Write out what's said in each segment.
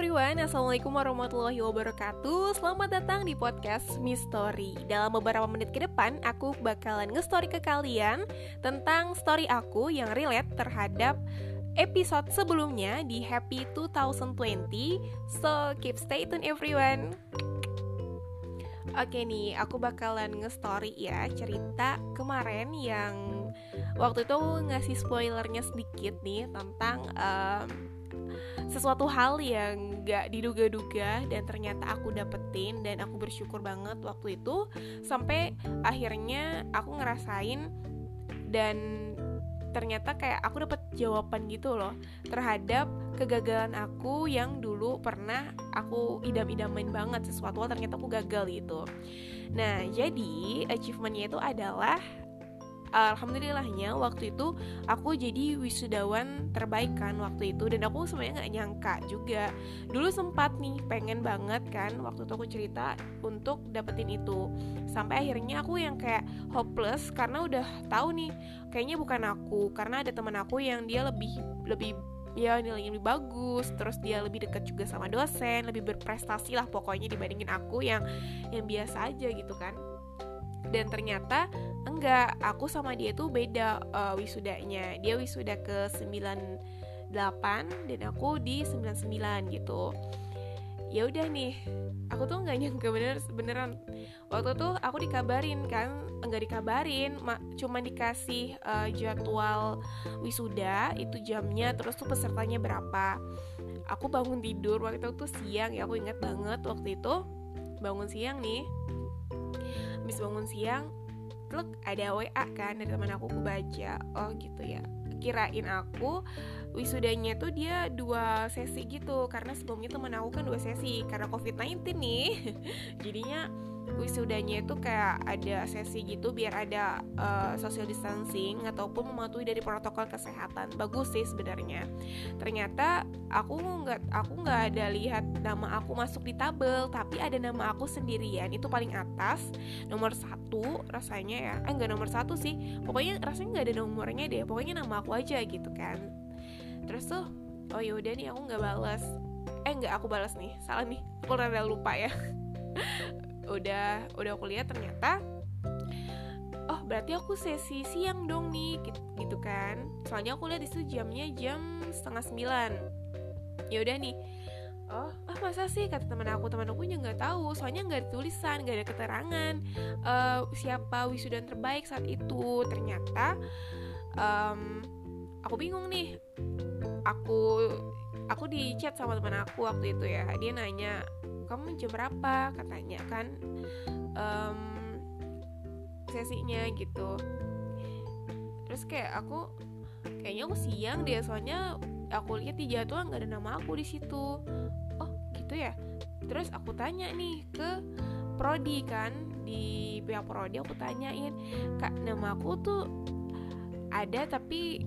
everyone, Assalamualaikum warahmatullahi wabarakatuh. Selamat datang di podcast Mystery Dalam beberapa menit ke depan, aku bakalan nge-story ke kalian Tentang story aku yang relate terhadap episode sebelumnya di Happy 2020 So, keep stay tune everyone. Oke nih, aku bakalan nge-story ya cerita kemarin yang waktu itu ngasih spoilernya sedikit nih tentang um, sesuatu hal yang gak diduga-duga dan ternyata aku dapetin dan aku bersyukur banget waktu itu sampai akhirnya aku ngerasain dan ternyata kayak aku dapet jawaban gitu loh terhadap kegagalan aku yang dulu pernah aku idam-idamin banget sesuatu ternyata aku gagal gitu. Nah, jadi achievementnya itu adalah alhamdulillahnya waktu itu aku jadi wisudawan terbaik kan waktu itu. Dan aku sebenarnya nggak nyangka juga. Dulu sempat nih pengen banget kan waktu itu aku cerita untuk dapetin itu. Sampai akhirnya aku yang kayak hopeless karena udah tahu nih kayaknya bukan aku. Karena ada teman aku yang dia lebih lebih ya nilainya lebih bagus. Terus dia lebih dekat juga sama dosen lebih berprestasi lah pokoknya dibandingin aku yang yang biasa aja gitu kan dan ternyata enggak. Aku sama dia tuh beda uh, wisudanya. Dia wisuda ke 98 dan aku di 99 gitu. Ya udah nih aku tuh nggak nyangka bener beneran. Waktu tuh aku dikabarin kan enggak dikabarin ma cuma dikasih uh, jadwal wisuda itu jamnya terus tuh pesertanya berapa. Aku bangun tidur waktu itu tuh siang ya aku ingat banget waktu itu. Bangun siang nih habis bangun siang pluk ada WA kan dari teman aku aku baca. Oh gitu ya. Kirain aku wisudanya tuh dia dua sesi gitu. Karena sebelumnya teman aku kan dua sesi karena covid-19 nih. Jadinya wisudanya itu kayak ada sesi gitu biar ada uh, social distancing ataupun mematuhi dari protokol kesehatan. Bagus sih sebenarnya. Ternyata aku nggak aku nggak ada lihat nama aku masuk di tabel tapi ada nama aku sendirian. Itu paling atas. Nomor satu rasanya ya. Eh nggak nomor satu sih. Pokoknya rasanya nggak ada nomornya deh. Pokoknya nama aku aja gitu kan. Terus tuh oh yaudah nih aku nggak balas eh nggak aku balas nih. Salah nih. Aku rada lupa ya udah udah aku lihat ternyata oh berarti aku sesi siang dong nih gitu, gitu kan. Soalnya aku lihat itu jamnya jam setengah sembilan. Ya udah nih oh ah masa sih? kata teman aku. Teman aku juga nggak tahu soalnya nggak ada tulisan nggak ada keterangan uh, siapa wisuda terbaik saat itu. Ternyata um, aku bingung nih. Aku aku di chat sama teman aku waktu itu ya. Dia nanya kamu jam berapa? Katanya kan um, sesinya gitu. Terus kayak aku kayaknya aku siang deh soalnya aku lihat di jadwal nggak ada nama aku di situ. Oh gitu ya? Terus aku tanya nih ke prodi kan di pihak prodi aku tanyain kak nama aku tuh ada tapi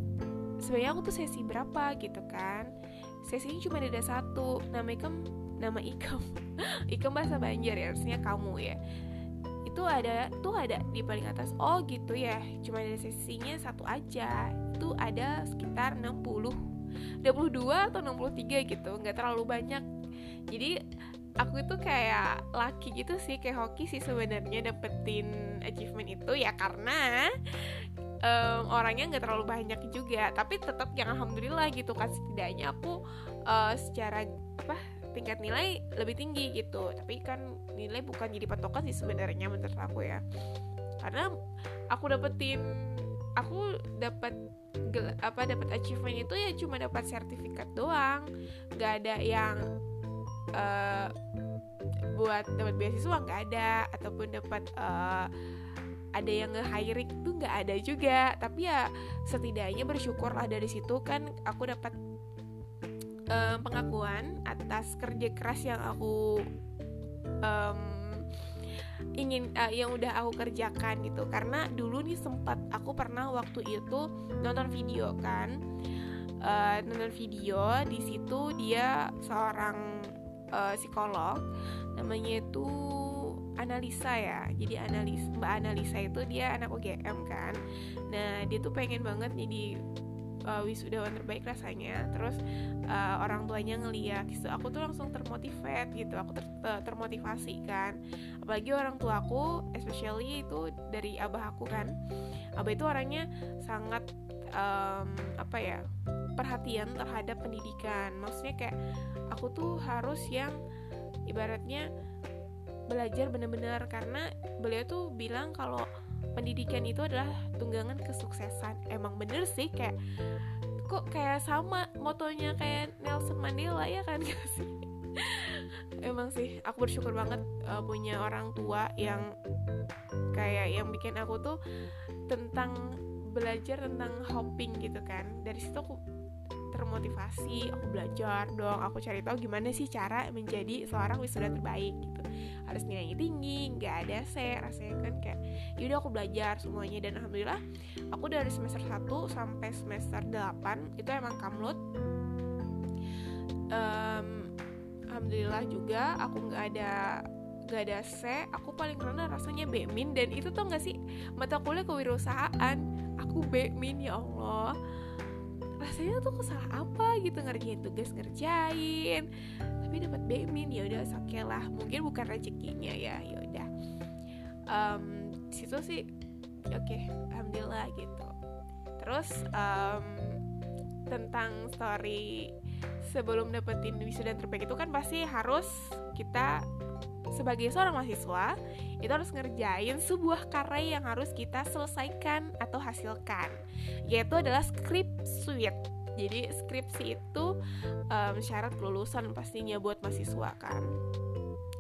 sebenarnya aku tuh sesi berapa? Gitu kan sesinya cuma ada satu namanya kan nama Ikam Ikam bahasa Banjar ya harusnya kamu ya. Itu ada tuh ada di paling atas. Oh gitu ya. Cuma ada sesinya satu aja. Itu ada sekitar 60 22 atau 63 gitu. Nggak terlalu banyak. Jadi aku itu kayak laki gitu sih kayak hoki sih sebenarnya dapetin achievement itu. Ya karena um, orangnya nggak terlalu banyak juga. Tapi tetap yang alhamdulillah gitu kan setidaknya aku uh, secara apa tingkat nilai lebih tinggi gitu. Tapi kan nilai bukan jadi patokan sih sebenarnya menurut aku ya. Karena aku dapetin aku dapat apa dapat achievement itu ya cuma dapat sertifikat doang. Nggak ada yang uh, buat dapat beasiswa nggak ada. Ataupun dapat uh, ada yang nge-hiring itu nggak ada juga. Tapi ya setidaknya bersyukurlah dari situ kan aku dapat um, pengakuan atas kerja keras yang aku um, ingin uh, yang udah aku kerjakan gitu. Karena dulu nih sempat aku pernah waktu itu nonton video kan. Uh, nonton video di situ dia seorang uh, psikolog namanya itu analisa ya. Jadi analis mbak analisa itu dia anak UGM kan. Nah dia tuh pengen banget jadi uh, wisudawan terbaik rasanya. Terus uh, orang tuanya ngeliat gitu. Aku tuh langsung termotivate gitu. Aku ter termotivasi kan. Apalagi orang tua aku especially itu dari abah aku kan. Abah itu orangnya sangat um, apa ya perhatian terhadap pendidikan. Maksudnya kayak aku tuh harus yang ibaratnya belajar bener-bener karena beliau tuh bilang kalau pendidikan itu adalah tunggangan kesuksesan. Emang bener sih kayak kok kayak sama motonya kayak Nelson Mandela ya kan? Gak sih. Emang sih aku bersyukur banget uh, punya orang tua yang kayak yang bikin aku tuh tentang belajar tentang hopping gitu kan. Dari situ aku termotivasi aku belajar dong aku cari tahu gimana sih cara menjadi seorang wisuda terbaik gitu. Harus nilainya tinggi nggak ada C rasanya kan kayak yaudah aku belajar semuanya. Dan alhamdulillah aku dari semester 1 sampai semester 8 itu emang kamlut um, alhamdulillah juga aku nggak ada gak ada C aku paling rendah rasanya B min. Dan itu tuh nggak sih mata kuliah kewirausahaan. Aku B min ya Allah rasanya tuh salah apa gitu ngerjain tugas ngerjain. Tapi dapat B min ya udah oke lah. Mungkin bukan rezekinya ya ya udah. Um, situ sih oke okay, alhamdulillah gitu. Terus um, tentang story sebelum dapetin wisuda terbaik itu kan pasti harus kita sebagai seorang mahasiswa itu harus ngerjain sebuah karya yang harus kita selesaikan atau hasilkan. Yaitu adalah script suite. Jadi skripsi itu um, syarat kelulusan pastinya buat mahasiswa kan.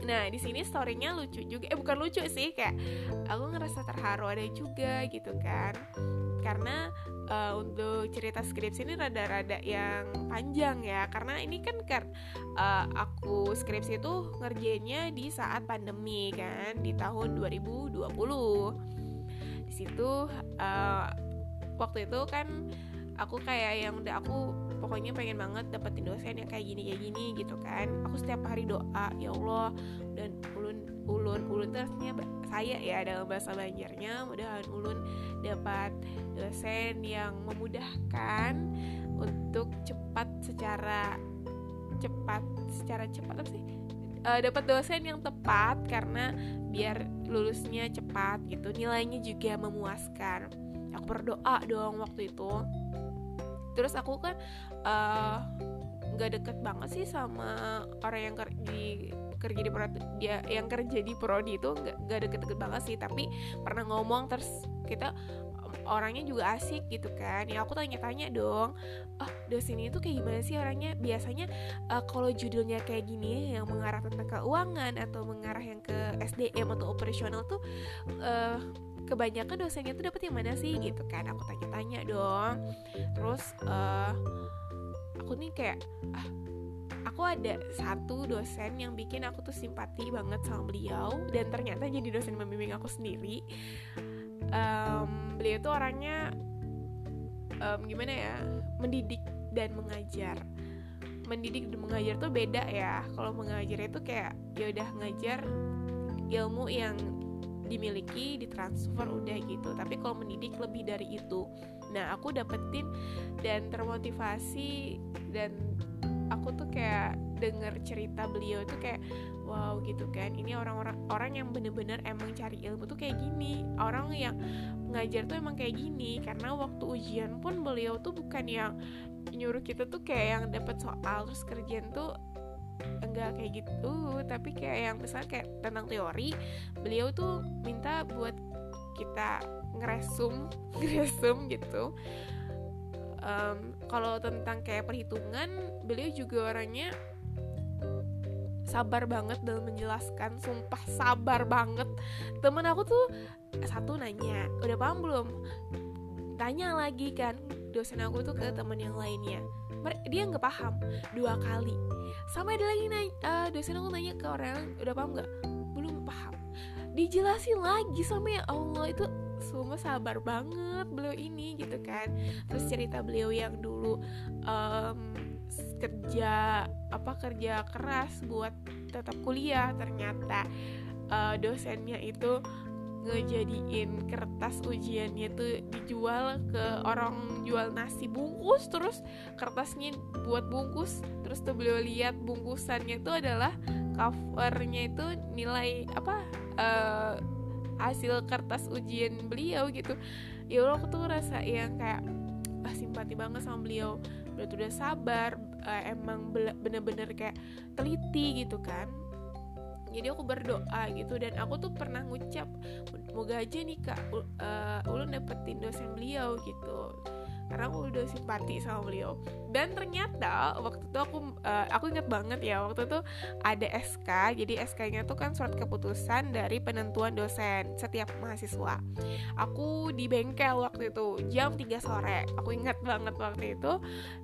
Nah di sini storynya lucu juga, eh bukan lucu sih kayak aku ngerasa terharu ada juga gitu kan, karena uh, untuk cerita skripsi ini rada-rada yang panjang ya. Karena ini kan kan uh, aku skripsi itu ngerjainnya di saat pandemi kan di tahun 2020 di situ uh, waktu itu kan aku kayak yang udah aku pokoknya pengen banget dapetin dosen yang kayak gini kayak gini gitu kan. Aku setiap hari doa ya Allah dan ulun. Ulun itu artinya saya ya dalam bahasa Banjarnya mudahan ulun dapat dosen yang memudahkan untuk cepat secara cepat secara cepat apa sih? Uh, dapat dosen yang tepat karena biar lulusnya cepat gitu nilainya juga memuaskan. Aku berdoa dong waktu itu. Terus aku kan uh, deket banget sih sama orang yang di kerja di prodi dia yang kerja di prodi itu nggak nggak deket-deket banget sih. Tapi pernah ngomong terus kita orangnya juga asik gitu kan. Ya aku tanya-tanya dong oh dosen itu kayak gimana sih orangnya? Biasanya uh, kalau judulnya kayak gini yang mengarah tentang keuangan atau mengarah yang ke SDM atau operasional tuh uh, kebanyakan dosennya tuh dapat yang mana sih gitu kan? Aku tanya-tanya dong. Terus uh, aku nih kayak ah aku ada satu dosen yang bikin aku tuh simpati banget sama beliau dan ternyata jadi dosen membimbing aku sendiri. Um, beliau tuh orangnya um, gimana ya mendidik dan mengajar. Mendidik dan mengajar tuh beda ya. Kalau mengajar itu kayak ya udah ngajar ilmu yang dimiliki ditransfer udah gitu. Tapi kalau mendidik lebih dari itu. Nah aku dapetin dan termotivasi dan aku tuh kayak denger cerita beliau tuh kayak wow gitu kan. Ini orang-orang orang yang bener-bener emang cari ilmu tuh kayak gini. Orang yang ngajar tuh emang kayak gini. Karena waktu ujian pun beliau tuh bukan yang nyuruh kita tuh kayak yang dapet soal terus kerjaan tuh enggak kayak gitu. Tapi kayak yang misalnya kayak tentang teori beliau tuh minta buat kita ngeresum ngeresum gitu. Um, kalau tentang kayak perhitungan beliau juga orangnya sabar banget dalam menjelaskan. Sumpah sabar banget. Temen aku tuh satu nanya udah paham belum? Tanya lagi kan dosen aku tuh ke temen yang lainnya. Dia nggak paham. Dua kali. Sampai ada lagi nanya uh, dosen aku nanya ke orang udah paham nggak? Belum paham. Dijelasin lagi sama ya Allah itu semua sabar banget beliau ini gitu kan. Terus cerita beliau yang dulu um, kerja apa kerja keras buat tetap kuliah ternyata uh, dosennya itu ngejadiin kertas ujiannya tuh dijual ke orang jual nasi bungkus terus kertasnya buat bungkus. Terus tuh beliau lihat bungkusannya itu adalah covernya itu nilai apa uh, hasil kertas ujian beliau gitu. Ya Allah aku tuh rasa yang kayak ah, simpati banget sama beliau. Beliau tuh udah sabar uh, emang bener-bener kayak teliti gitu kan. Jadi aku berdoa gitu dan aku tuh pernah ngucap moga aja nih kak uh, ulun dapetin dosen beliau gitu karena aku udah simpati sama beliau. Dan ternyata waktu itu aku uh, aku inget banget ya waktu itu ada SK jadi SK-nya tuh kan surat keputusan dari penentuan dosen setiap mahasiswa. Aku di bengkel waktu itu jam 3 sore. Aku inget banget waktu itu.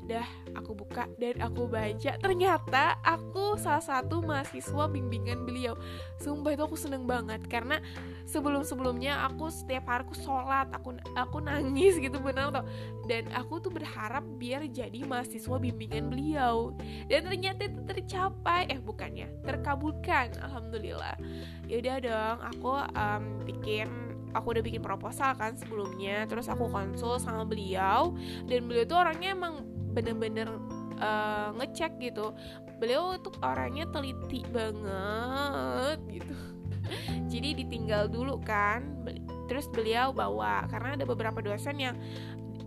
Dah aku buka dan aku baca. Ternyata aku salah satu mahasiswa bimbingan beliau. Sumpah itu aku seneng banget. Karena sebelum sebelumnya aku setiap hari aku sholat aku aku nangis gitu benar tuh dan aku tuh berharap biar jadi mahasiswa bimbingan beliau. Dan ternyata itu tercapai. Eh bukannya terkabulkan. Alhamdulillah. Yaudah dong aku um, bikin aku udah bikin proposal kan sebelumnya. Terus aku konsul sama beliau. Dan beliau tuh orangnya emang bener-bener uh, ngecek gitu. Beliau tuh orangnya teliti banget gitu. Jadi ditinggal dulu kan. Terus beliau bawa. Karena ada beberapa dosen yang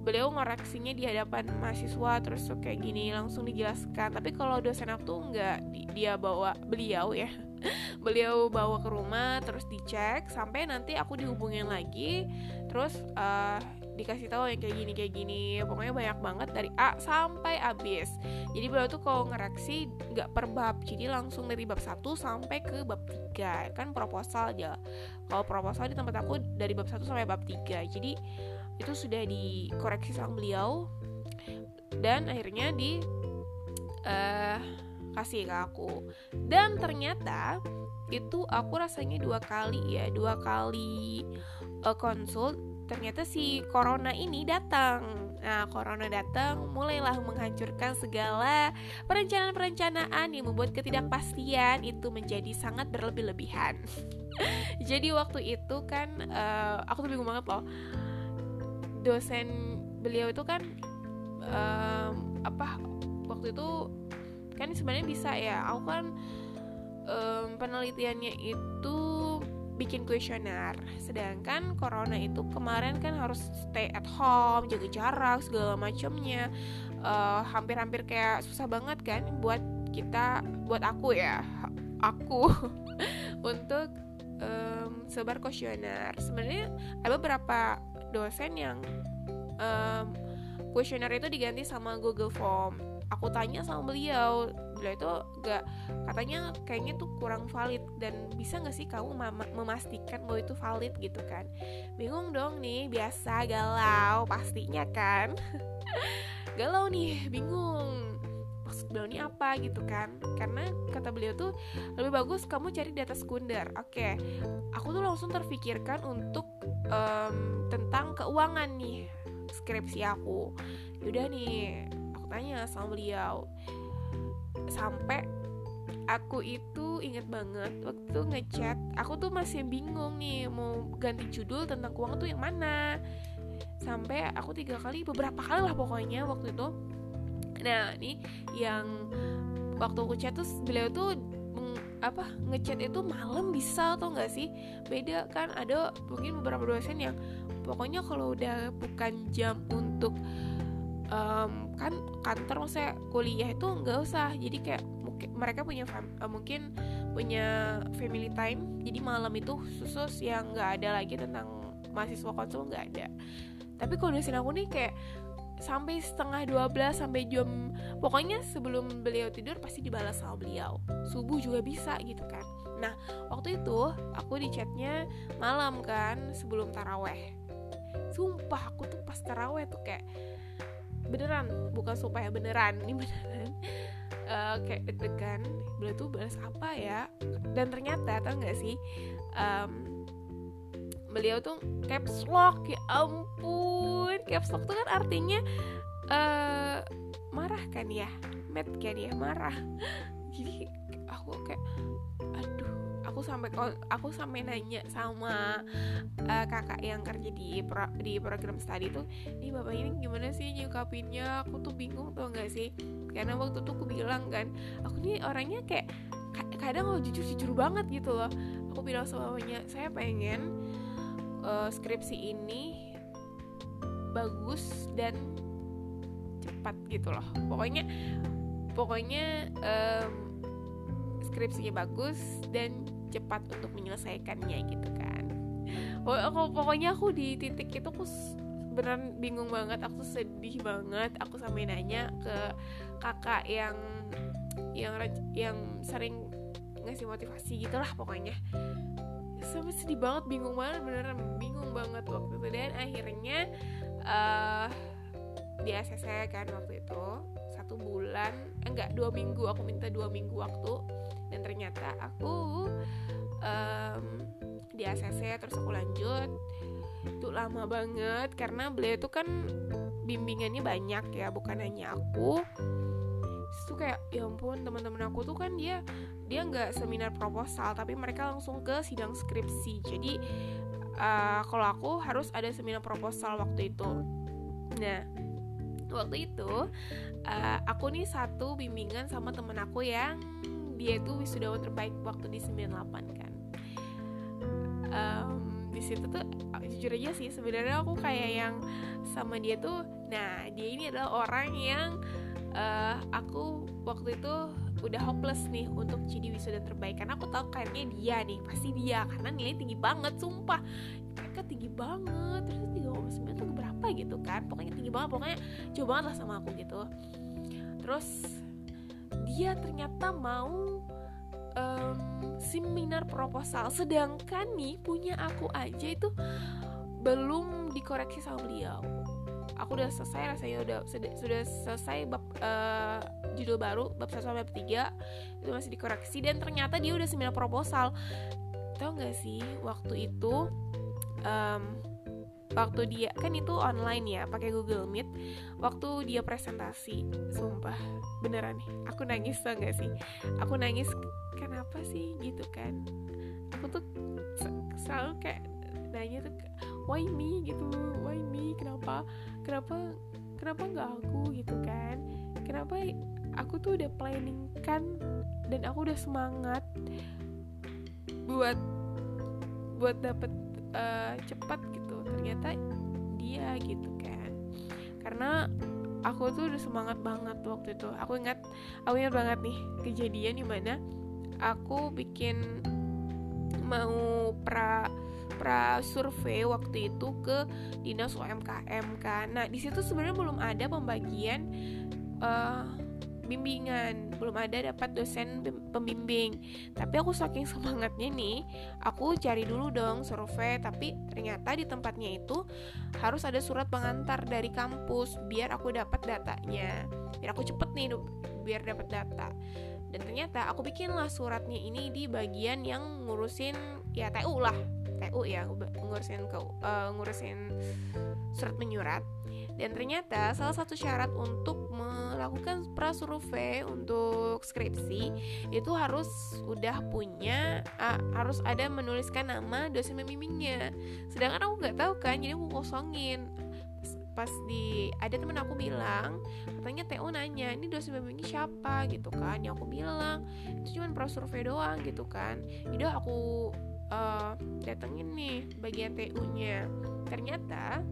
beliau ngoreksinya di hadapan mahasiswa terus tuh kayak gini langsung dijelaskan. Tapi kalau dosen aku tuh nggak dia bawa beliau ya beliau bawa ke rumah terus dicek sampai nanti aku dihubungin lagi terus uh, dikasih tahu yang kayak gini kayak gini. Pokoknya banyak banget dari A sampai habis. Jadi beliau tuh kalau ngereksi nggak per bab jadi langsung dari bab 1 sampai ke bab 3 kan proposal aja. Kalau proposal di tempat aku dari bab 1 sampai bab 3 jadi itu sudah dikoreksi sama beliau. Dan akhirnya di uh, kasih ke aku. Dan ternyata itu aku rasanya dua kali ya dua kali uh, konsul ternyata si corona ini datang. Nah, corona datang, mulailah menghancurkan segala perencanaan-perencanaan yang membuat ketidakpastian itu menjadi sangat berlebih-lebihan. Jadi waktu itu kan, uh, aku tuh bingung banget loh dosen beliau itu kan um, apa waktu itu kan sebenarnya bisa ya aku kan um, penelitiannya itu bikin kuesioner sedangkan corona itu kemarin kan harus stay at home jaga jarak segala macamnya uh, hampir-hampir kayak susah banget kan buat kita buat aku ya aku untuk um, sebar kuesioner. Sebenarnya ada beberapa dosen yang um, kuesioner itu diganti sama Google Form. Aku tanya sama beliau beliau itu gak katanya kayaknya tuh kurang valid. Dan bisa gak sih kamu memastikan bahwa itu valid gitu kan? Bingung dong nih biasa galau pastinya kan? Galau nih bingung ini apa gitu kan. Karena kata beliau tuh lebih bagus kamu cari data sekunder. Oke aku tuh langsung terfikirkan untuk um, tentang keuangan nih skripsi aku. Yaudah nih aku tanya sama beliau. Sampai aku itu inget banget waktu ngechat aku tuh masih bingung nih mau ganti judul tentang keuangan tuh yang mana. Sampai aku tiga kali beberapa kali lah pokoknya waktu itu nah ini yang waktu aku chat tuh beliau tuh apa ngechat itu malam bisa atau enggak sih? Beda kan ada mungkin beberapa dosen yang pokoknya kalau udah bukan jam untuk um, kan kantor maksudnya kuliah itu nggak usah. Jadi kayak mungkin mereka punya fam, uh, mungkin punya family time. Jadi malam itu khusus yang nggak ada lagi tentang mahasiswa konsul nggak ada. Tapi kalau dosen aku nih kayak sampai setengah 12 sampai jam pokoknya sebelum beliau tidur pasti dibalas sama beliau. Subuh juga bisa gitu kan. Nah waktu itu aku di chatnya malam kan sebelum taraweh. Sumpah aku tuh pas taraweh tuh kayak beneran bukan sumpah ya beneran. Ini beneran. Uh, kayak deg-degan beliau tuh balas apa ya? Dan ternyata tau gak sih? Um, beliau tuh caps lock ya ampun. Caps lock tuh kan artinya uh, marah kan ya? Mad kan ya marah. Jadi aku kayak aduh aku sampai aku sampai nanya sama uh, kakak yang kerja di pro, di program studi tuh ini bapak ini gimana sih nyukapinnya aku tuh bingung tuh nggak sih karena waktu tuh aku bilang kan aku nih orangnya kayak kadang lo jujur jujur banget gitu loh. Aku bilang sama bapaknya saya pengen uh, skripsi ini bagus dan cepat gitu loh. Pokoknya pokoknya um, skripsinya bagus dan cepat untuk menyelesaikannya gitu kan. Pokoknya aku di titik itu aku beneran bingung banget aku sedih banget. Aku sampai nanya ke kakak yang yang yang sering ngasih motivasi gitulah pokoknya sampai sedih banget bingung banget beneran bingung banget waktu itu. Dan akhirnya uh, di ACC kan waktu itu satu bulan enggak dua minggu aku minta dua minggu waktu. Dan ternyata aku um, di ACC terus aku lanjut. Itu lama banget karena beliau itu kan bimbingannya banyak ya bukan hanya aku. Itu kayak ya ampun teman-teman aku tuh kan dia dia nggak seminar proposal tapi mereka langsung ke sidang skripsi. Jadi uh, kalau aku harus ada seminar proposal waktu itu. Nah waktu itu uh, aku nih satu bimbingan sama temen aku yang dia itu wisudawan terbaik waktu di 98 kan. Um, di situ tuh jujur aja sih sebenarnya aku kayak yang sama dia tuh nah dia ini adalah orang yang uh, aku waktu itu udah hopeless nih untuk jadi wisuda terbaik. Karena aku tahu kayaknya dia nih pasti dia karena nilai tinggi banget sumpah. Mereka tinggi banget terus tiga sembilan tuh berapa gitu kan? Pokoknya tinggi banget pokoknya jauh banget lah sama aku gitu. Terus dia ternyata mau um, seminar proposal. Sedangkan nih punya aku aja itu belum dikoreksi sama beliau aku udah selesai rasanya udah sudah, selesai bab uh, judul baru bab satu sampai bab tiga. Itu masih dikoreksi dan ternyata dia udah seminar proposal. Tau gak sih waktu itu um, waktu dia kan itu online ya pakai Google Meet waktu dia presentasi sumpah beneran nih aku nangis tau gak sih? Aku nangis kenapa sih? Gitu kan. Aku tuh selalu kayak nanya tuh why me? Gitu why me? Kenapa kenapa kenapa nggak aku gitu kan? Kenapa aku tuh udah planning kan dan aku udah semangat buat buat dapet uh, cepat gitu. Ternyata dia gitu kan. Karena aku tuh udah semangat banget waktu itu. Aku ingat aku ingat banget nih kejadian di mana aku bikin mau pra pra survei waktu itu ke dinas UMKM kan. Nah di situ sebenarnya belum ada pembagian uh, bimbingan. Belum ada dapat dosen pembimbing. Tapi aku saking semangatnya nih aku cari dulu dong survei. Tapi ternyata di tempatnya itu harus ada surat pengantar dari kampus biar aku dapat datanya. Biar aku cepet nih biar dapat data. Dan ternyata aku bikinlah suratnya ini di bagian yang ngurusin ya TU lah TU ya ngurusin ke uh, ngurusin surat menyurat. Dan ternyata salah satu syarat untuk melakukan prasurvei untuk skripsi itu harus udah punya uh, harus ada menuliskan nama dosen pembimbingnya. Sedangkan aku nggak tahu kan jadi aku kosongin. Pas di ada temen aku bilang katanya TO nanya ini dosen pembimbingnya siapa? Gitu kan ya aku bilang itu cuma prasurvei doang gitu kan. Jadi aku uh, datengin nih bagian TU nya ternyata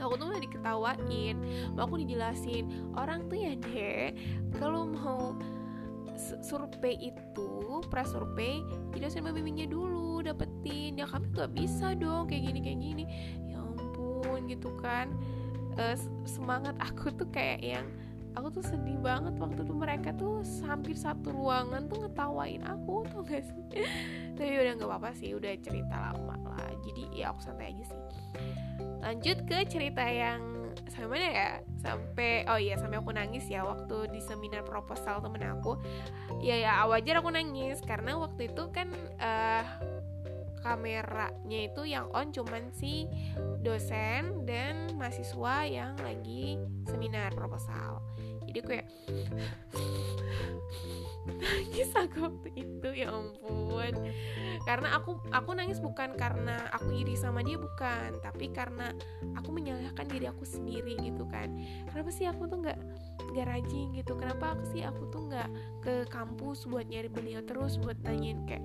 aku tuh udah diketawain. Mau aku dijelasin orang tuh ya deh kalau mau survei itu prasurvei di dosen pembimbingnya dulu dapetin. Ya kami gak bisa dong kayak gini kayak gini. Ya ampun gitu kan. Uh, semangat aku tuh kayak yang aku tuh sedih banget waktu itu mereka tuh hampir satu ruangan tuh ngetawain aku tuh gak sih? Tapi udah nggak apa-apa sih udah cerita lama lah. Jadi ya aku santai aja sih. Lanjut ke cerita yang sampai mana ya? Sampai oh iya sampai aku nangis ya waktu di seminar proposal temen aku. Ya ya wajar aku nangis. Karena waktu itu kan uh, kameranya itu yang on cuman si dosen dan mahasiswa yang lagi seminar proposal jadi kayak nangis aku waktu itu ya ampun. Karena aku aku nangis bukan karena aku iri sama dia bukan. Tapi karena aku menyalahkan diri aku sendiri gitu kan. Kenapa sih aku tuh nggak nggak rajin gitu? Kenapa aku sih aku tuh nggak ke kampus buat nyari beliau terus buat nanyain kayak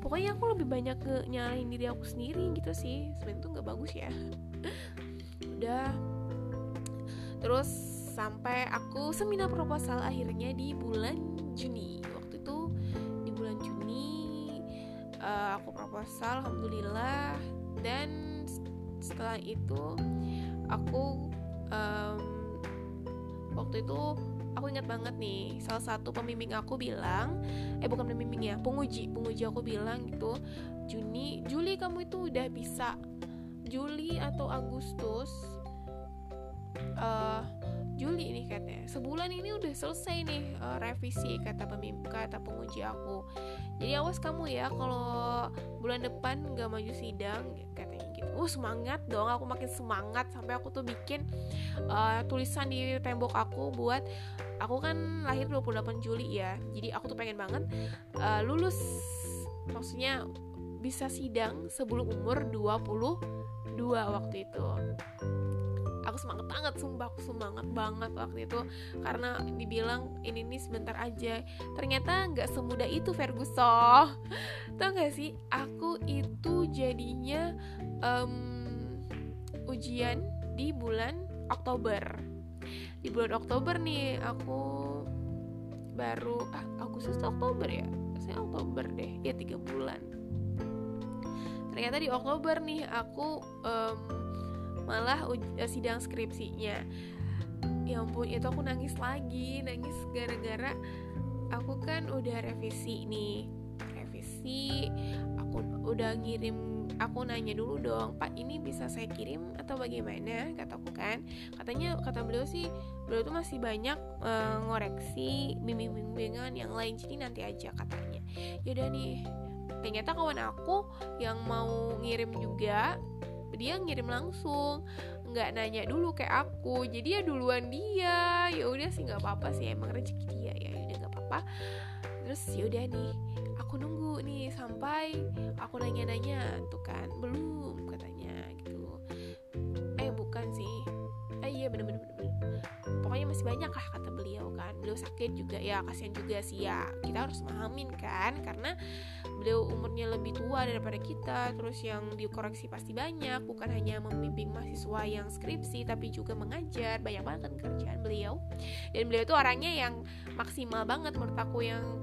pokoknya aku lebih banyak ke nyalahin diri aku sendiri gitu sih. Sebenarnya tuh nggak bagus ya. Udah. Terus sampai aku seminar proposal akhirnya di bulan Juni. Waktu itu di bulan Juni uh, aku proposal alhamdulillah. Dan setelah itu aku um, waktu itu aku ingat banget nih salah satu pembimbing aku bilang eh bukan pembimbing ya penguji penguji aku bilang gitu Juni Juli kamu itu udah bisa Juli atau Agustus uh, Juli nih katanya. Sebulan ini udah selesai nih uh, revisi kata pemimpin kata penguji aku. Jadi awas kamu ya kalau bulan depan nggak maju sidang katanya gitu. Oh semangat dong aku makin semangat. Sampai aku tuh bikin uh, tulisan di tembok aku buat aku kan lahir 28 Juli ya. Jadi aku tuh pengen banget uh, lulus maksudnya bisa sidang sebelum umur 22 waktu itu aku semangat banget sumpah aku semangat banget waktu itu. Karena dibilang ini nih sebentar aja. Ternyata nggak semudah itu Ferguson tau gak sih? Aku itu jadinya um, ujian di bulan Oktober. Di bulan Oktober nih aku baru ah, Agustus Oktober ya? Saya Oktober deh ya tiga bulan. Ternyata di Oktober nih aku um, malah uh, sidang skripsinya. Ya ampun itu aku nangis lagi nangis gara-gara aku kan udah revisi nih. Revisi aku udah ngirim aku nanya dulu dong pak ini bisa saya kirim atau bagaimana? Kataku kan. Katanya kata beliau sih beliau tuh masih banyak uh, ngoreksi bimbing-bimbingan yang lain jadi nanti aja katanya. Yaudah nih ternyata kawan aku yang mau ngirim juga dia ngirim langsung nggak nanya dulu kayak aku. Jadi ya duluan dia ya udah sih nggak apa-apa sih emang rezeki dia. Ya udah nggak apa-apa. Terus ya udah nih aku nunggu nih sampai aku nanya-nanya tuh kan belum katanya gitu. Eh bukan sih. Eh iya bener-bener pokoknya masih banyak lah kata beliau kan. Beliau sakit juga ya kasihan juga sih ya. Kita harus pahamin kan karena beliau umurnya lebih tua daripada kita terus yang dikoreksi pasti banyak. Bukan hanya membimbing mahasiswa yang skripsi tapi juga mengajar. Banyak banget kan kerjaan beliau. Dan beliau itu orangnya yang maksimal banget menurut aku yang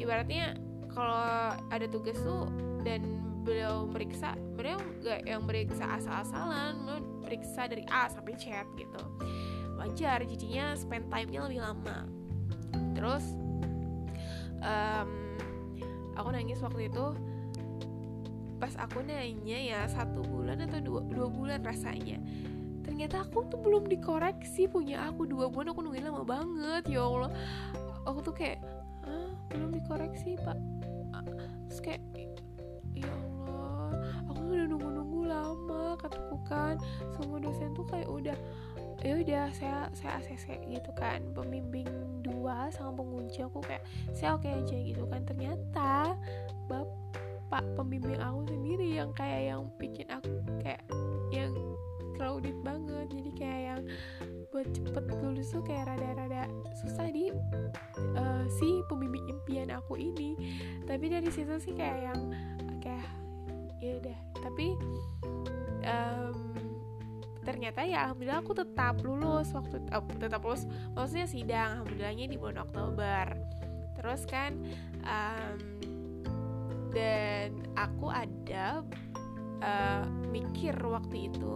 ibaratnya kalau ada tugas tuh dan beliau meriksa beliau nggak yang meriksa asal-asalan meriksa dari A sampai Z gitu wajar jadinya spend time-nya lebih lama. Terus um, aku nangis waktu itu pas aku nanya ya satu bulan atau dua, dua bulan rasanya. Ternyata aku tuh belum dikoreksi punya aku dua bulan aku nungguin lama banget ya allah. Aku tuh kayak belum dikoreksi pak? Terus kayak ya allah aku udah nunggu-nunggu lama kataku kan. Semua dosen tuh kayak udah ya udah saya saya ACC gitu kan pembimbing dua sama pengunci aku kayak saya oke okay aja gitu kan. Ternyata bapak pembimbing aku sendiri yang kayak yang bikin aku kayak yang crowded banget. Jadi kayak yang buat cepet lulus tuh kayak rada-rada susah di uh, si pembimbing impian aku ini. Tapi dari situ sih kayak yang kayak ya udah. Tapi um, ternyata ya alhamdulillah aku tetap lulus waktu uh, tetap lulus maksudnya sidang alhamdulillahnya di bulan Oktober. Terus kan um, dan aku ada uh, mikir waktu itu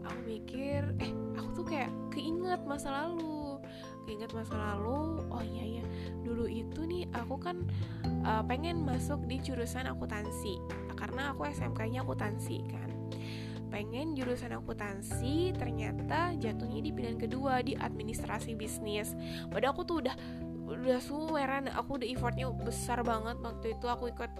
aku mikir eh aku tuh kayak keinget masa lalu keinget masa lalu oh iya ya dulu itu nih aku kan uh, pengen masuk di jurusan akuntansi karena aku SMK-nya akuntansi kan pengen jurusan akuntansi ternyata jatuhnya di pilihan kedua di administrasi bisnis. Padahal aku tuh udah udah suweran aku udah effortnya besar banget waktu itu. Aku ikut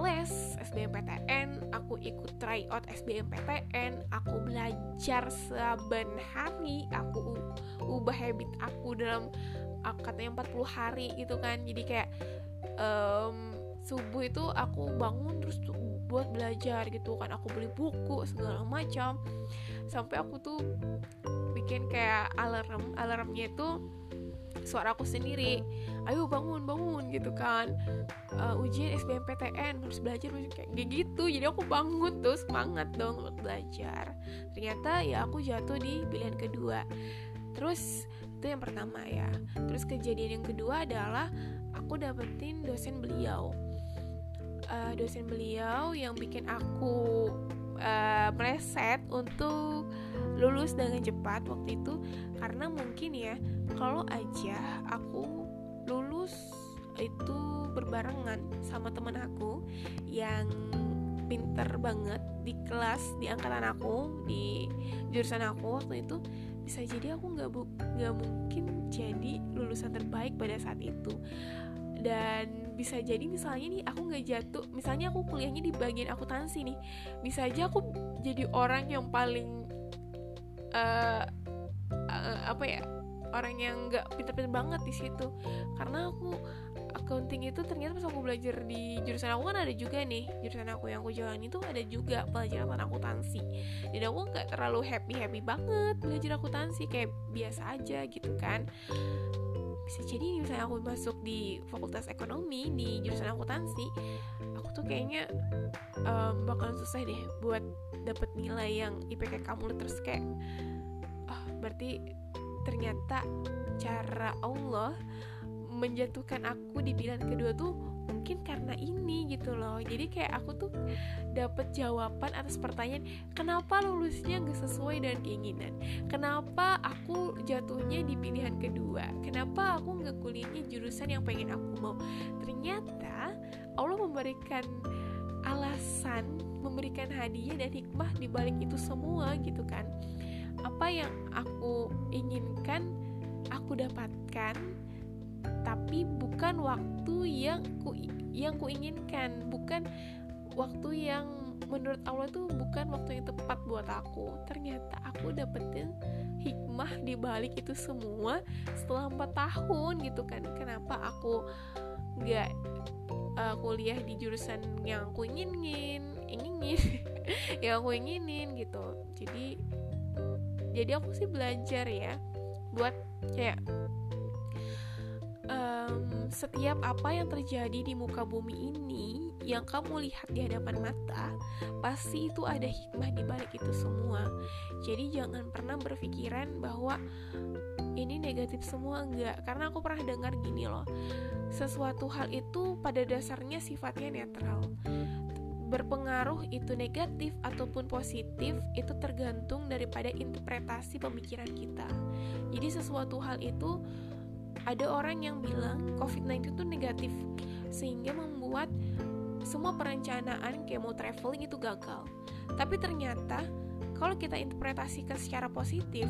les SBMPTN aku ikut tryout SBMPTN aku belajar saban hari aku ubah habit aku dalam katanya 40 hari gitu kan. Jadi kayak um, subuh itu aku bangun terus buat belajar gitu kan. Aku beli buku segala macam. Sampai aku tuh bikin kayak alarm alarmnya itu suara aku sendiri. Ayo bangun bangun gitu kan. Uh, ujian SBMPTN harus belajar kayak gitu. Jadi aku bangun tuh semangat dong untuk belajar. Ternyata ya aku jatuh di pilihan kedua. Terus itu yang pertama ya. Terus kejadian yang kedua adalah aku dapetin dosen beliau uh, dosen beliau yang bikin aku uh, meleset untuk lulus dengan cepat waktu itu. Karena mungkin ya kalau aja aku lulus itu berbarengan sama teman aku yang pinter banget di kelas di angkatan aku di jurusan aku waktu itu bisa jadi aku nggak nggak mungkin jadi lulusan terbaik pada saat itu dan bisa jadi misalnya nih aku nggak jatuh. Misalnya aku kuliahnya di bagian akuntansi nih. Bisa aja aku jadi orang yang paling uh, uh, apa ya orang yang nggak pinter-pinter banget di situ. Karena aku accounting itu ternyata pas aku belajar di jurusan aku kan ada juga nih. Jurusan aku yang aku jalani itu ada juga pelajaran tentang akuntansi. Dan aku nggak terlalu happy happy banget belajar akuntansi. Kayak biasa aja gitu kan bisa jadi misalnya aku masuk di fakultas ekonomi di jurusan akuntansi aku tuh kayaknya um, bakalan susah deh buat dapet nilai yang IPK kamu terus kayak oh, berarti ternyata cara Allah menjatuhkan aku di pilihan kedua tuh mungkin karena ini gitu loh. Jadi kayak aku tuh dapet jawaban atas pertanyaan kenapa lulusnya gak sesuai dengan keinginan? Kenapa aku jatuhnya di pilihan kedua? Kenapa aku nggak kuliahnya jurusan yang pengen aku mau? Ternyata Allah memberikan alasan memberikan hadiah dan hikmah di balik itu semua gitu kan. Apa yang aku inginkan aku dapatkan tapi bukan waktu yang ku yang ku inginkan. Bukan waktu yang menurut Allah itu bukan waktu yang tepat buat aku. Ternyata aku dapetin hikmah di balik itu semua setelah empat tahun gitu kan. Kenapa aku nggak uh, kuliah di jurusan yang aku inginin inginin yang aku inginin gitu. Jadi jadi aku sih belajar ya buat kayak um, setiap apa yang terjadi di muka bumi ini yang kamu lihat di hadapan mata pasti itu ada hikmah di balik itu semua. Jadi jangan pernah berpikiran bahwa ini negatif semua enggak. Karena aku pernah dengar gini loh sesuatu hal itu pada dasarnya sifatnya netral. Berpengaruh itu negatif ataupun positif itu tergantung daripada interpretasi pemikiran kita. Jadi sesuatu hal itu ada orang yang bilang COVID-19 itu negatif sehingga membuat semua perencanaan mau traveling itu gagal. Tapi ternyata kalau kita interpretasikan secara positif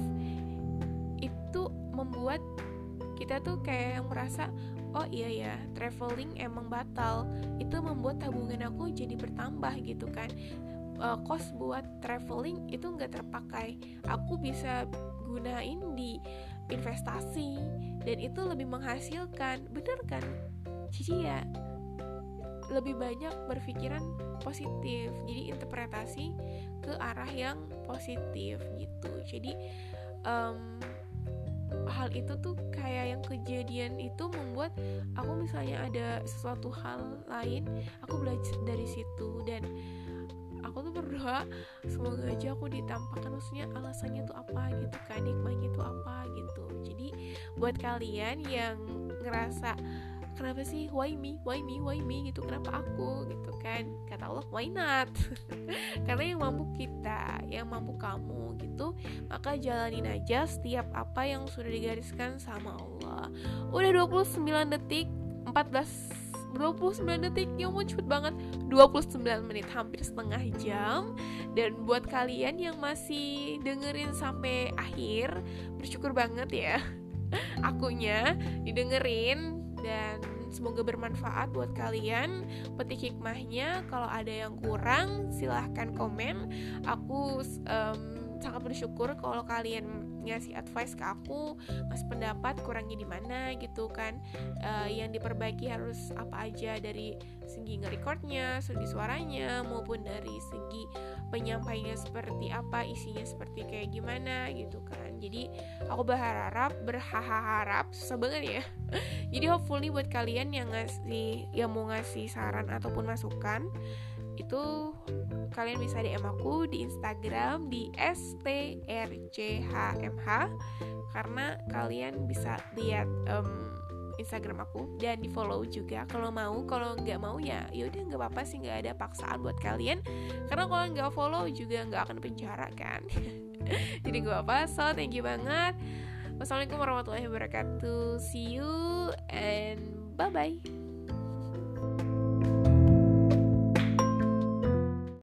itu membuat kita tuh kayak yang merasa oh iya ya traveling emang batal. Itu membuat tabungan aku jadi bertambah gitu kan. Uh, cost buat traveling itu nggak terpakai. Aku bisa gunain di investasi dan itu lebih menghasilkan bener kan Cici ya? Lebih banyak berpikiran positif jadi interpretasi ke arah yang positif gitu. Jadi um, hal itu tuh kayak yang kejadian itu membuat aku misalnya ada sesuatu hal lain aku belajar dari situ. Dan aku tuh berdoa semoga aja aku ditampakkan maksudnya alasannya tuh apa gitu kan hikmahnya tuh apa gitu. Jadi buat kalian yang ngerasa kenapa sih? Why me? Why me? Why me? gitu. Kenapa aku? gitu kan. Kata Allah why not? Karena yang mampu kita yang mampu kamu gitu maka jalanin aja setiap apa yang sudah digariskan sama Allah. Udah 29 detik 14 29 detik. Yang mau cepet banget. 29 menit hampir setengah jam. Dan buat kalian yang masih dengerin sampai akhir bersyukur banget ya akunya didengerin dan semoga bermanfaat buat kalian. Petik hikmahnya kalau ada yang kurang silahkan komen. Aku um, bersyukur kalau kalian ngasih advice ke aku ngasih pendapat kurangnya di mana? gitu kan. Uh, yang diperbaiki harus apa aja dari segi nge-recordnya segi suaranya maupun dari segi penyampainya seperti apa isinya seperti kayak gimana gitu kan. Jadi aku berharap berharap susah banget ya. Jadi hopefully buat kalian yang ngasih yang mau ngasih saran ataupun masukan itu kalian bisa DM aku di Instagram di strchmh karena kalian bisa lihat um, Instagram aku dan di follow juga. Kalau mau kalau nggak mau ya yaudah nggak apa-apa sih nggak ada paksaan buat kalian. Karena kalau nggak follow juga nggak akan penjara kan. Jadi nggak apa so thank you banget. Wassalamualaikum warahmatullahi wabarakatuh. See you and bye bye